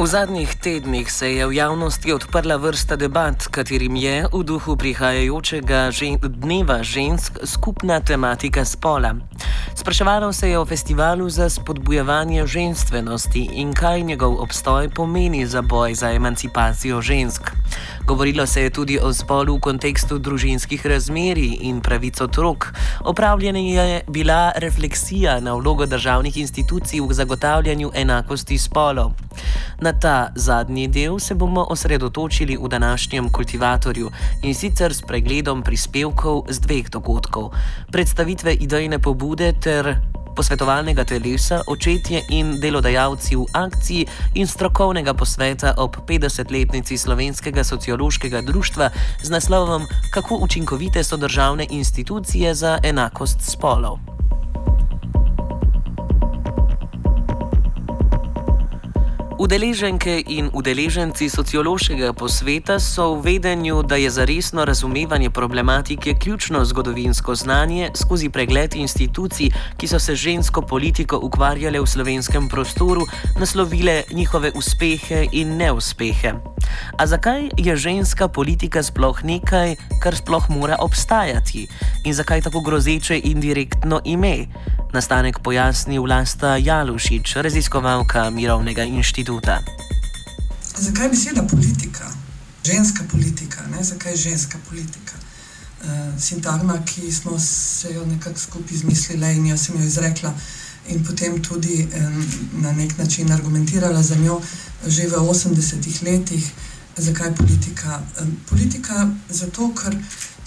V zadnjih tednih se je v javnosti odprla vrsta debat, katerim je v duhu prihajajočega žen dneva žensk skupna tematika spola. Spraševalo se je o festivalu za spodbujevanje ženstvenosti in kaj njegov obstoj pomeni za boj za emancipacijo žensk. Govorilo se je tudi o spolu v kontekstu družinskih razmerij in pravic otrok. Opravljena je bila refleksija na vlogo državnih institucij v zagotavljanju enakosti spolov. Na ta zadnji del se bomo osredotočili v današnjem kultivatorju in sicer s pregledom prispevkov z dveh dogodkov: predstavitve idejne pobude ter posvetovalnega telesa, očetje in delodajalci v akciji in strokovnega posveta ob 50-letnici Slovenskega sociološkega društva z naslovom Kako učinkovite so državne institucije za enakost spolov. Udeleženke in udeleženci sociološkega posveta so v vedenju, da je za resno razumevanje problematike ključno zgodovinsko znanje skozi pregled institucij, ki so se žensko politiko ukvarjale v slovenskem prostoru, naslovile njihove uspehe in neuspehe. A zakaj je ženska politika sploh nekaj, kar sploh mora obstajati in zakaj tako grozeče in direktno ime? Nastanek pojasni Vlasta Jalušič, raziskovalka Mirovnega inštituta. Zakaj beseda politika? Ženska politika, ne? zakaj ženska politika? Uh, sintagma, ki smo se jo nekako skupaj izmislili in jaz sem jo izrekla in potem tudi um, na nek način argumentirala za njo že v 80-ih letih. Zakaj politika? Um, politika zato, ker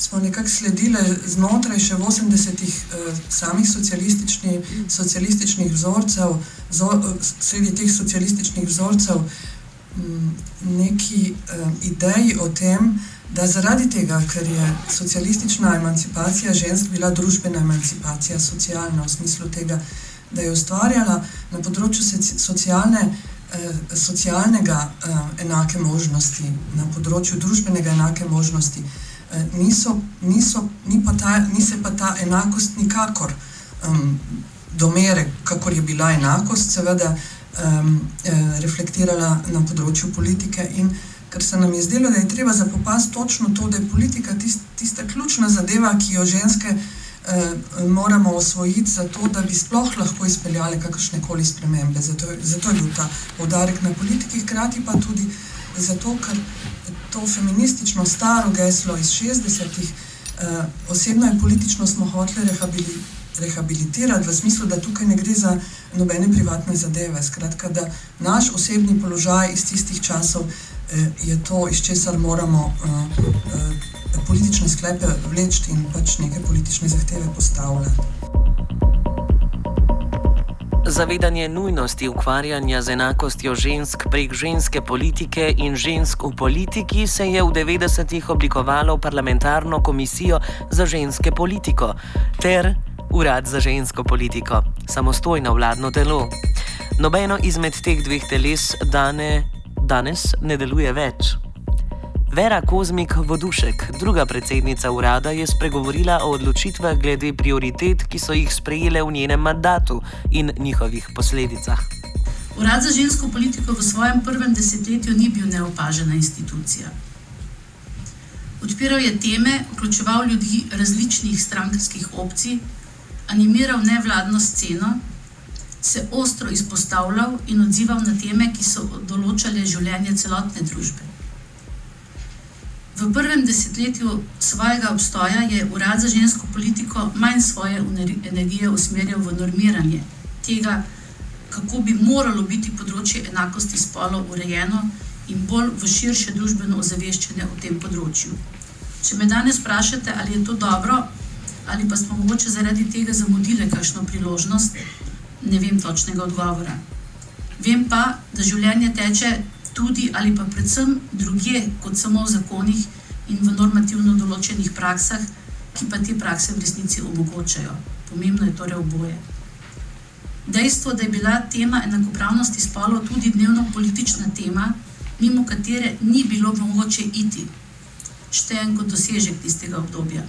smo nekako sledili znotraj še v 80-ih eh, samih socialistični, socialističnih vzorcev, zo, sredi teh socialističnih vzorcev, m, mm, neki eh, ideji o tem, da zaradi tega, ker je socialistična emancipacija žensk bila družbena emancipacija, socialna v smislu tega, da je ustvarjala na področju socialne. Eh, socialnega eh, enake možnosti, na področju družbenega enake možnosti, Eh, niso, niso, ni, pa ta, ni se pa ta enakost nikakor um, do mere, kakor je bila enakost, seveda um, reflektirala na področju politike. In ker se nam je zdelo, da je treba zapopasti točno to, da je politika tist, tista ključna zadeva, ki jo ženske uh, moramo osvojiti, zato da bi sploh lahko izpeljali kakršne koli spremembe. Zato, zato je bil ta poudarek na politiki, hkrati pa tudi zato, ker to feministično staro geslo iz 60-ih, uh, osebno in politično smo hoteli rehabilitirati. Rehabilitirati v smislu, da tukaj ne gre za nobene privatne zadeve. Skratka, da naš osebni položaj iz tistih časov eh, je to, iz česar moramo eh, eh, politične sklepe vleči in pač neke politične zahteve postavljati. Zavedanje nujnosti ukvarjanja z enakostjo žensk prek ženske politike in žensk v politiki se je v 90-ih oblikovalo parlamentarno komisijo za ženske politiko ter urad za žensko politiko, samostojno vladno telo. Nobeno izmed teh dveh teles dane, danes ne deluje več. Vera Kozmik Vodušek, druga predsednica urada, je spregovorila o odločitvah glede prioritet, ki so jih sprejele v njenem mandatu in njihovih posledicah. Urad za žensko politiko v svojem prvem desetletju ni bil neopažena institucija. Odpiral je teme, vključeval ljudi različnih strankarskih opcij, animiral nevladno sceno, se ostro izpostavljal in odzival na teme, ki so določale življenje celotne družbe. V prvem desetletju svojega obstoja je Urad za žensko politiko manj svoje energije usmerjal v normiranje tega, kako bi moralo biti področje enakosti spolov urejeno in bolj v širše družbeno ozaveščanje o tem področju. Če me danes vprašate, ali je to dobro, ali pa smo mogoče zaradi tega zamudili kakšno priložnost, ne vem točnega odgovora. Vem pa, da življenje teče tudi ali pa predvsem druge, kot samo v zakonih in v normativno določenih praksah, ki pa te prakse v resnici omogočajo. Pomembno je torej oboje. Dejstvo, da je bila tema enakopravnosti spolov tudi dnevno politična tema, mimo katere ni bilo mogoče iti, štejem kot dosežek tistega obdobja.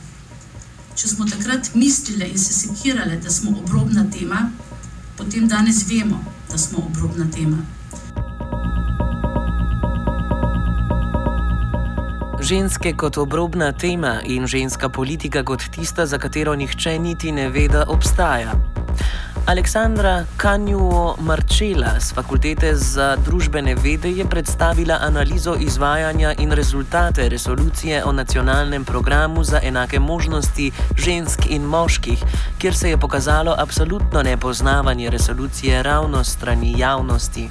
Če smo takrat mislili in se sekirali, da smo obrobna tema, potem danes vemo, da smo obrobna tema. Ženske kot obrobna tema in ženska politika kot tista, za katero nihče niti ne ve, da obstaja. Aleksandra Kanju Marčela z Fakultete za družbene vede je predstavila analizo izvajanja in rezultate resolucije o nacionalnem programu za enake možnosti žensk in moških, kjer se je pokazalo absolutno nepoznavanje resolucije ravno strani javnosti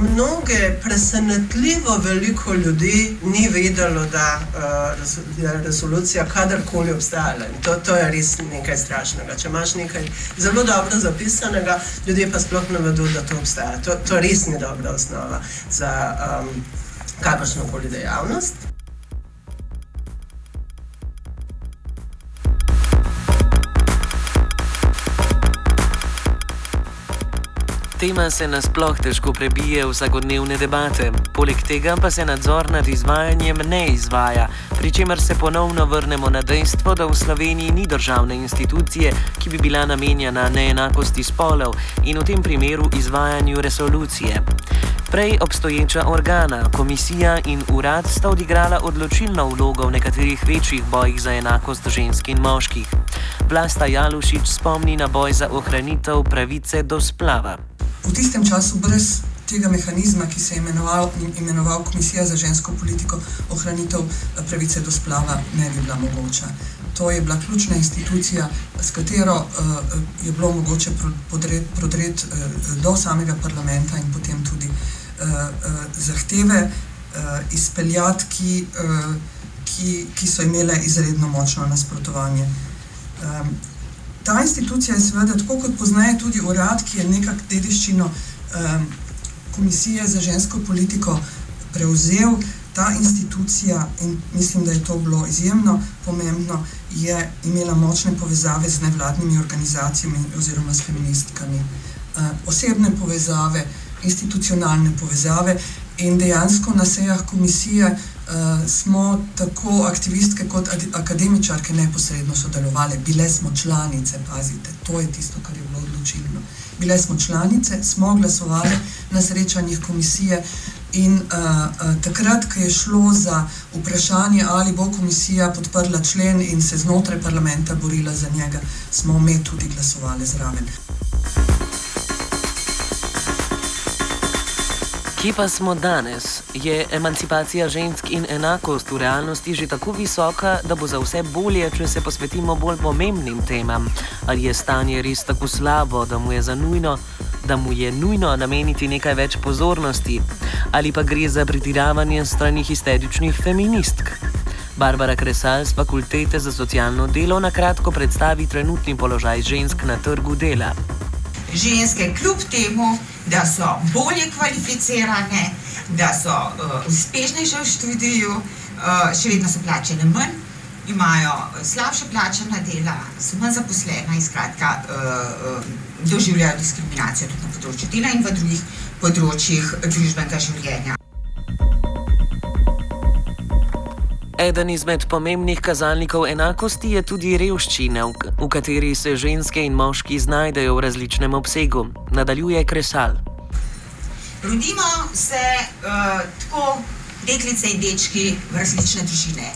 mnoge presenetljivo veliko ljudi ni vedelo, da uh, je resolucija kadarkoli obstajala. To, to je res nekaj strašnega. Če imaš nekaj zelo dobro zapisanega, ljudje pa sploh ne vedo, da to obstaja. To, to res ni dobra osnova za um, kakršno koli dejavnost. Tema se nasploh težko prebije v vsakodnevne debate, poleg tega pa se nadzor nad izvajanjem ne izvaja, pri čemer se ponovno vrnemo na dejstvo, da v Sloveniji ni državne institucije, ki bi bila namenjena neenakosti spolov in v tem primeru izvajanju resolucije. Prej obstoječa organa, komisija in urad sta odigrala odločilno vlogo v nekaterih večjih bojih za enakost žensk in moških. Vlasta Jalušič spomni na boj za ohranitev pravice do splava v tistem času brez tega mehanizma, ki se je imenoval, imenoval Komisija za žensko politiko, ohranitev eh, pravice do splava ne bi bila mogoča. To je bila ključna institucija, s katero uh, je bilo mogoče prodreti uh, do samega parlamenta in potem tudi uh, uh, zahteve uh, izpeljati, ki, uh, ki, ki so imele izredno močno nasprotovanje. Um, ta institucija je seveda, tako kot poznaje tudi urad, ki je nekako dediščino um, Komisije za žensko politiko prevzel. Ta institucija, in mislim, da je to bilo izjemno pomembno, je imela močne povezave z nevladnimi organizacijami oziroma s feministkami. Uh, osebne povezave, institucionalne povezave in dejansko na sejah komisije uh, smo tako aktivistke kot akademičarke neposredno sodelovali, bile smo članice, pazite, to je tisto, kar je bilo odločilno. Bile smo članice, smo glasovali na srečanjih komisije in uh, uh, takrat, ko je šlo za vprašanje, ali bo komisija podprla člen in se znotraj parlamenta borila za njega, smo mi tudi glasovali zraven. Kje pa smo danes? Je emancipacija žensk in enakost v realnosti že tako visoka, da bo za vse bolje, če se posvetimo bolj pomembnim temam? Ali je stanje res tako slabo, da mu je, nujno, da mu je nujno nameniti nekaj več pozornosti? Ali pa gre za pretiravanje strani histeričnih feministk? Barbara Kresal z Fakultete za socialno delo na kratko predstavi trenutni položaj žensk na trgu dela ženske, kljub temu, da so bolje kvalificirane, da so uh, uspešnejše v študiju, uh, še vedno so plačene manj, imajo slabše plačena dela, so manj zaposlena in skratka uh, doživljajo diskriminacijo tudi na področju dela in v drugih področjih družbenega življenja. Eden izmed pomembnih kazalnikov enakosti je tudi revščina, v kateri se ženske in moški znajdejo v različnem obsegu. Nadaljuje Kresal. Rodimo se uh, tako deklice in dečki v različne družine.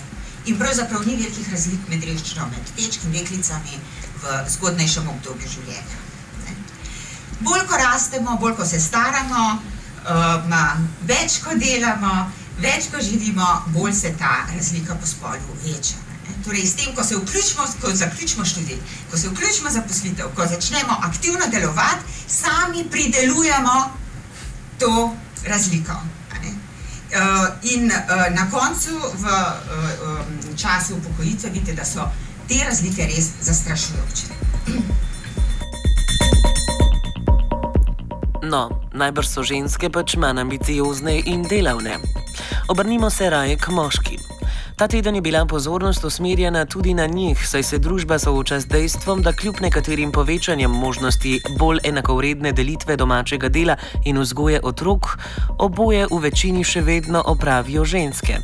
In pravzaprav ni velikih razlik med revščino med dečki in deklicami v zgodnejšem obdobju življenja. bolj ko rastemo, bolj ko se staramo, um, več ko delamo, več ko živimo, bolj se ta razlika po spolu veča. Torej, s tem, ko se vključimo, ko zaključimo študij, ko se vključimo za poslitev, ko začnemo aktivno delovati, sami pridelujemo to razliko. Uh, in uh, na koncu, v um, času upokojitve, vidite, da so te razlike res zastrašujoče. No, najbrž so ženske pač manj ambiciozne in delavne. Obrnimo se raje k moškim. Ta teden je bila pozornost usmerjena tudi na njih, saj se družba sooča z dejstvom, da kljub nekaterim povečanjem možnosti bolj enakovredne delitve domačega dela in vzgoje otrok, oboje v večini še vedno opravijo ženske.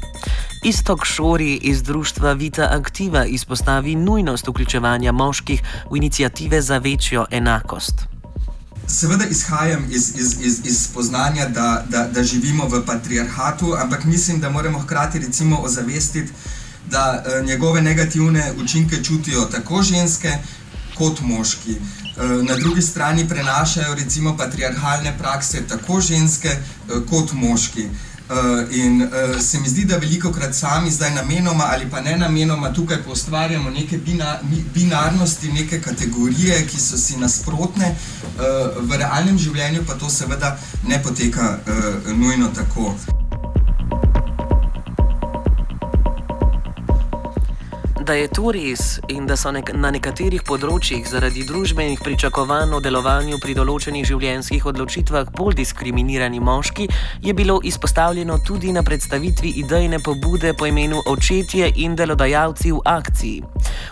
Istok Šori iz društva Vita Aktiva izpostavi nujnost vključevanja moških v inicijative za večjo enakost. Seveda izhajam iz, iz, iz, iz spoznanja, da, da, da živimo v patriarhatu, ampak mislim, da moramo hkrati recimo ozavestiti, da eh, njegove negativne učinke čutijo tako ženske kot moški. Eh, na drugi strani prenašajo recimo patriarhalne prakse tako ženske eh, kot moški. Uh, in uh, se mi zdi, da veliko krat sami, zdaj namenoma ali pa ne namenoma, tukaj poustvarjamo neke bina, binarnosti, neke kategorije, ki so si nasprotne, uh, v realnem življenju pa to seveda ne poteka uh, nujno tako. Da je to res in da so nek na nekaterih področjih zaradi družbenih pričakovanj o delovanju pri določenih življenjskih odločitvah bolj diskriminirani moški, je bilo izpostavljeno tudi na predstavitvi idejne pobude po imenu Očetje in delodajalci v akciji.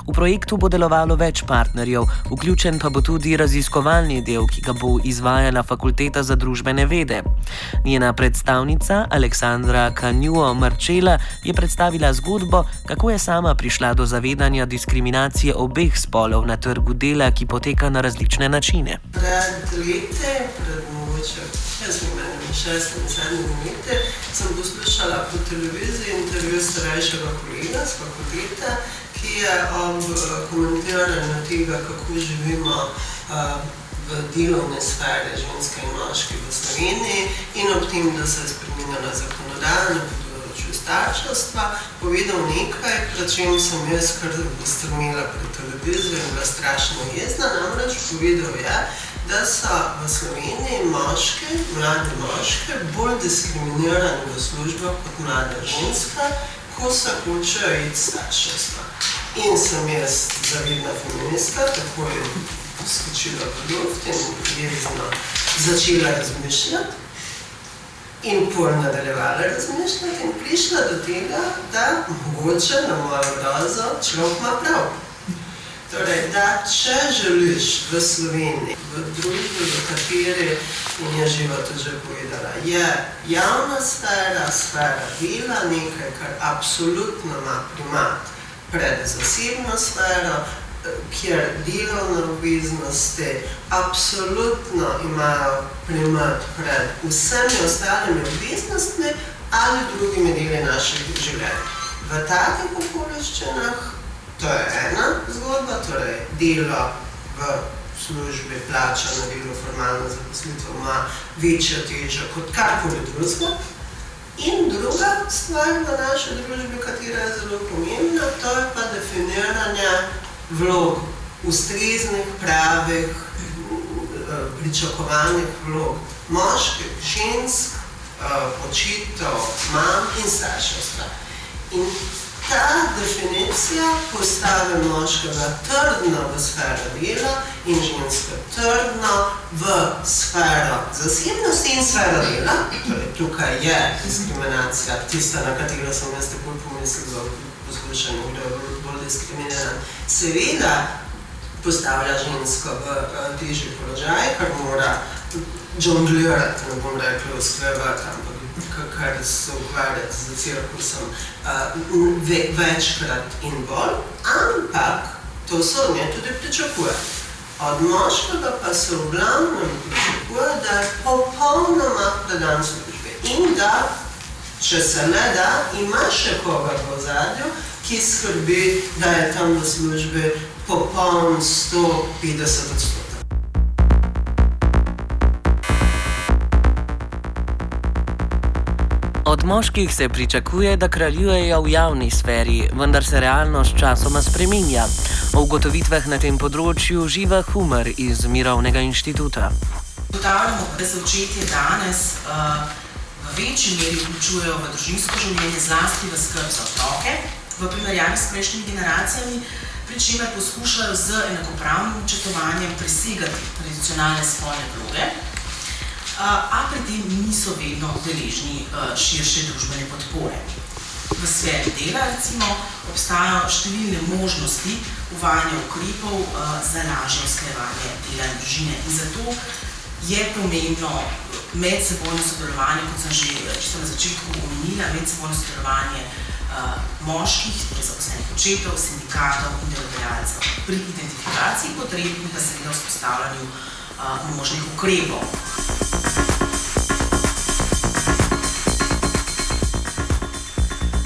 V projektu bo delovalo več partnerjev, vključen pa bo tudi raziskovalni del, ki ga bo izvajala Fakulteta za družbene vede. Njena predstavnica Aleksandra Kanjuo Marčela je predstavila zgodbo, kako je sama prišla do zavedanja diskriminacije obeh spolov na trgu dela, ki poteka na različne načine. Pred leti, pred mogoče šestimi, šestimi, sedmimi leti, sem poslušala po televiziji intervju starejšega kolega z fakultete, ki je ob eh, komentiranju tega, kako živimo eh, v delovni sferi ženske in moški v Sloveniji in ob tem, da se je spremenila zakonodaja na področju starševstva, povedal nekaj, pred čem sem jaz kar strmela pred televizijo in bila strašno jezna, namreč povedal je, da so v Sloveniji moški, mlade moške, bolj diskriminirani v službah kot mlade ženske, ko se hočejo iti starševstva. In sem jaz zavedna feministka, tako je skočila v luft in jezno začela razmišljati. In pol nadaljevala razmišljati in prišla do tega, da mogoče na mojo dozo človek ima prav. Torej, da če želiš v Sloveniji, v družbi, v kateri, in je živa to že povedala, je javna sfera, sfera dela nekaj, kar absolutno ima primat pred zasebno sfero, kjer delovne obveznosti absolutno imajo primat pred vsemi ostalimi obveznostmi ali drugimi deli naših življenj. V takih okoliščinah To je ena zgodba, torej delo v službi, plačano delo, formalna zaposlitev ima večjo težo kot karkoli drugega. In druga stvar v naši družbi, katera je zelo pomembna, to je pa definiranje vlog, ustreznih, pravih, eh, pričakovanih vlog moških, žensk, eh, očetov, mam in starševstva. In ta definicija postavi moškega trdno v sfero dela in žensko trdno v sfero zasebnosti in sfero dela. Torej, tukaj je diskriminacija, tista, na katero sem jaz tako pomislila, poslušam, kdo je bolj- bolj diskriminiran. Seveda postavlja žensko v eh, težji položaj, ker mora žonglirati, ne bom rekla usklajevati, ampak kar se ukvarjati z cirkusom uh, ve, večkrat in bolj, ampak to se od nje tudi pričakuje. Od moškega pa se v glavnem pričakuje, da je popolnoma predan službi in da, če se ne da, ima še koga v ozadju, ki skrbi, da je tam v službi popoln 150 odstotkov. Od moških se pričakuje, da kraljujejo v javni sferi, vendar se realnost časoma spreminja. O ugotovitvah na tem področju živa Humor iz Mirovnega inštituta. Ugotavljamo, da se očetje danes uh, v večji meri vključujejo v družinsko življenje, zlasti v skrb za otroke v primerjavi s prejšnjimi generacijami, pri čemer poskušajo z enakopravnim učetovanjem presegati tradicionalne spolne vloge a pri tem niso vedno deležni širše družbene podpore. V sferi dela, recimo, obstajajo številne možnosti uvajanja ukrepov za lažje usklajevanje dela in družine. In zato je pomembno medsebojno sodelovanje, kot sem že čisto na začetku omenila, medsebojno sodelovanje moških, torej zaposlenih očetov, sindikatov in delodajalcev pri identifikaciji potreb in pa seveda vzpostavljanju možnih ukrepov.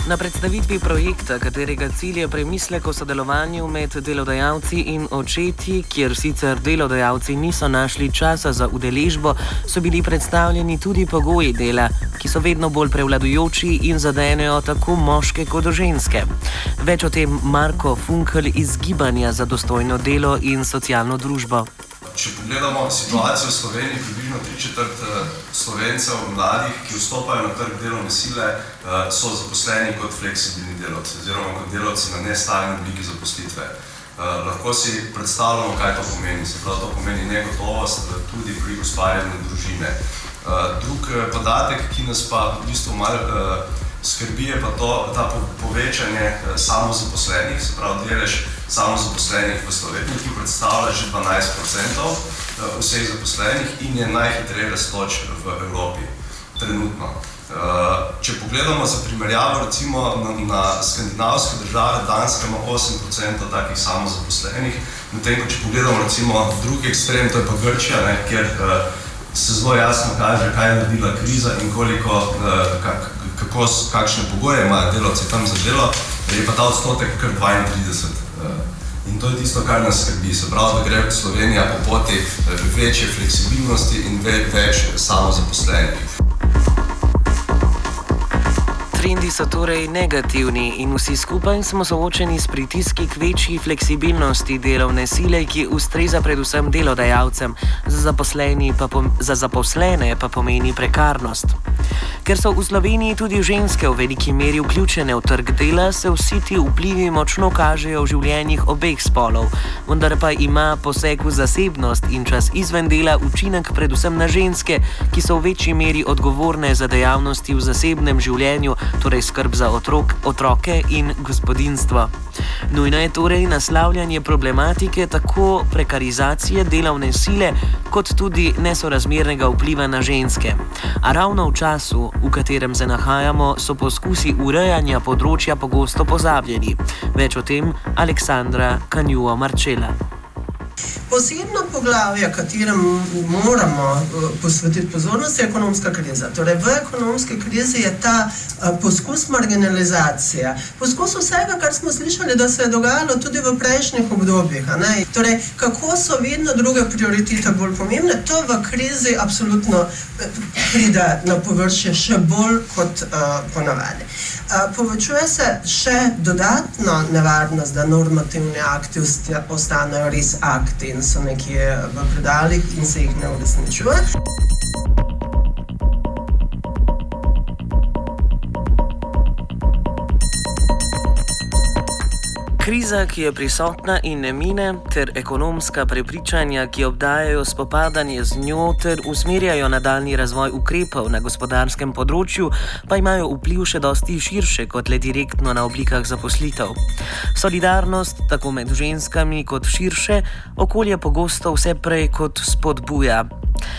Na predstavitvi projekta, katerega cilj je premislek o sodelovanju med delodajalci in očeti, kjer sicer delodajalci niso našli časa za udeležbo, so bili predstavljeni tudi pogoji dela, ki so vedno bolj prevladujoči in zadenejo tako moške kot ženske. Več o tem Marko Funkel iz Gibanja za dostojno delo in socialno družbo. Če pogledamo situacijo v Sloveniji, približno tri četrt slovencev, mladih, ki vstopajo na trg delovne sile, so zaposleni kot fleksibilni delavci oziroma kot delavci na nestalni obliki zaposlitve. Lahko si predstavljamo, kaj to pomeni. Se pravi, to pomeni negotovost tudi pri ustvarjanju družine. Drug podatek, ki nas pa v bistvu malo skrbi, je pa to, ta povečanje samozaposlenih, se pravi, delež samozaposlenih v Sloveniji, ki predstavlja že 12% vseh zaposlenih in je najhitreje rastoč v Evropi trenutno. Če pogledamo za primerjavo recimo na, na skandinavske države, Danska ima 8% takih samozaposlenih, medtem ko če pogledamo recimo drugi ekstrem, to je pa Grčija, ne, kjer se zelo jasno kaže, kaj je naredila kriza in koliko, kak, kako, kakšne pogoje imajo delavci tam za delo, je pa ta odstotek kar 32. In to je tisto, kar nas skrbi. Se pravi, da gre Slovenija po poti večje fleksibilnosti in več samozaposlenih. Trendi so torej negativni in vsi skupaj smo soočeni s pritiski k večji fleksibilnosti delovne sile, ki ustreza predvsem delodajalcem, za, pa za zaposlene pa pomeni prekarnost. Ker so v Sloveniji tudi ženske v veliki meri vključene v trg dela, se vsi ti vplivi močno kažejo v življenjih obeh spolov, vendar pa ima poseg v zasebnost in čas izven dela učinek predvsem na ženske, ki so v večji meri odgovorne za dejavnosti v zasebnem življenju torej skrb za otrok, otroke in gospodinstvo. Nujno je torej naslavljanje problematike tako prekarizacije delovne sile, kot tudi nesorazmernega vpliva na ženske. A ravno v času, v katerem se nahajamo, so poskusi urejanja področja pogosto pozabljeni. Več o tem Aleksandra Kanjuo Marčela. Posebno poglavje, katerem moramo posvetiti pozornost, je ekonomska kriza. Torej, v ekonomski krizi je ta poskus marginalizacije, poskus vsega, kar smo slišali, da se je dogajalo tudi v prejšnjih obdobjih. Torej, kako so vedno druge prioritete bolj pomembne, to v krizi absolutno pride na površje še bolj kot uh, ponavadi. Uh, povečuje se še dodatno nevarnost, da normativni akti ostanejo res akti in so nekje v predalih in se jih ne uresničuje. Kriza, ki je prisotna in ne mine, ter ekonomska prepričanja, ki obdajajo spopadanje z njo ter usmerjajo nadaljni razvoj ukrepov na gospodarskem področju, pa imajo vpliv še dosti širše kot le direktno na oblikah zaposlitev. Solidarnost, tako med ženskami kot širše, okolje pogosto vse prej kot spodbuja.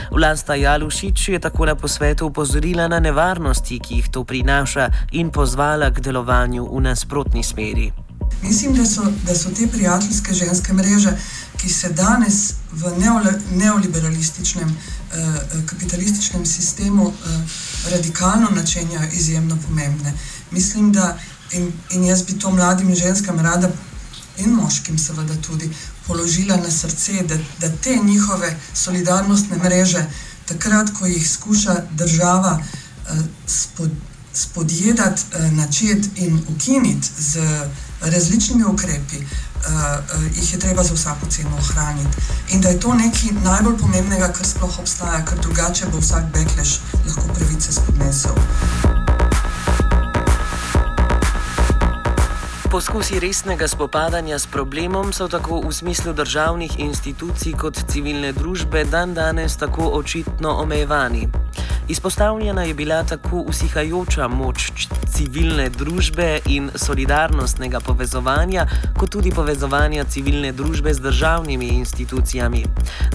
Vlasta Jalušič je tako na posvetu upozorila na nevarnosti, ki jih to prinaša, in pozvala k delovanju v nasprotni smeri. Mislim, da so, da so te prijateljske ženske mreže, ki se danes v neoliberalističnem, eh, kapitalističnem sistemu eh, radikalno načenjajo, izjemno pomembne. Mislim, da in, in jaz bi to mladim ženskam rada in moškim, seveda, tudi položila na srce, da, da te njihove solidarnostne mreže, takrat, ko jih skuša država eh, spodbuditi spodjedati, uh, načeti in ukiniti z različnimi ukrepi, uh, uh, jih je treba za vsako ceno ohraniti. In da je to nekaj najbolj pomembnega, kar sploh obstaja, ker drugače bo vsak bekleš lahko pravice spodnesel. Poskusi resnega spopadanja s problemom so tako v smislu državnih institucij kot civilne družbe dan danes tako očitno omejevani. Izpostavljena je bila tako usihajoča moč civilne družbe in solidarnostnega povezovanja, kot tudi povezovanja civilne družbe z državnimi institucijami.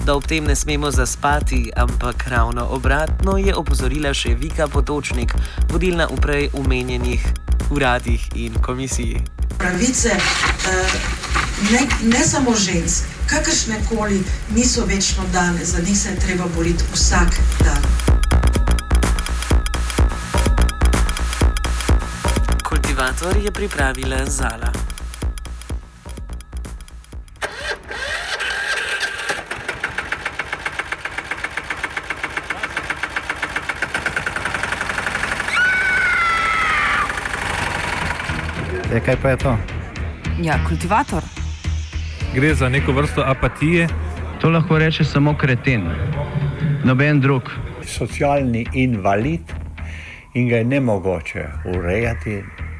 Da ob tem ne smemo zaspati, ampak ravno obratno, je opozorila še Vika Potočnik, vodilna v prej omenjenih uradih in komisiji. Pravice eh, ne, ne samo žensk, kakršne koli, niso večno dane, za njih se je treba boriti vsak dan. Kultivator je pripravila Zala. Ja, kaj pa je to? Ja, kultivator. Gre za neko vrsto apatije. To lahko reče samo kreten, noben drug. Socialni invalid in ga je ne mogoče urejati.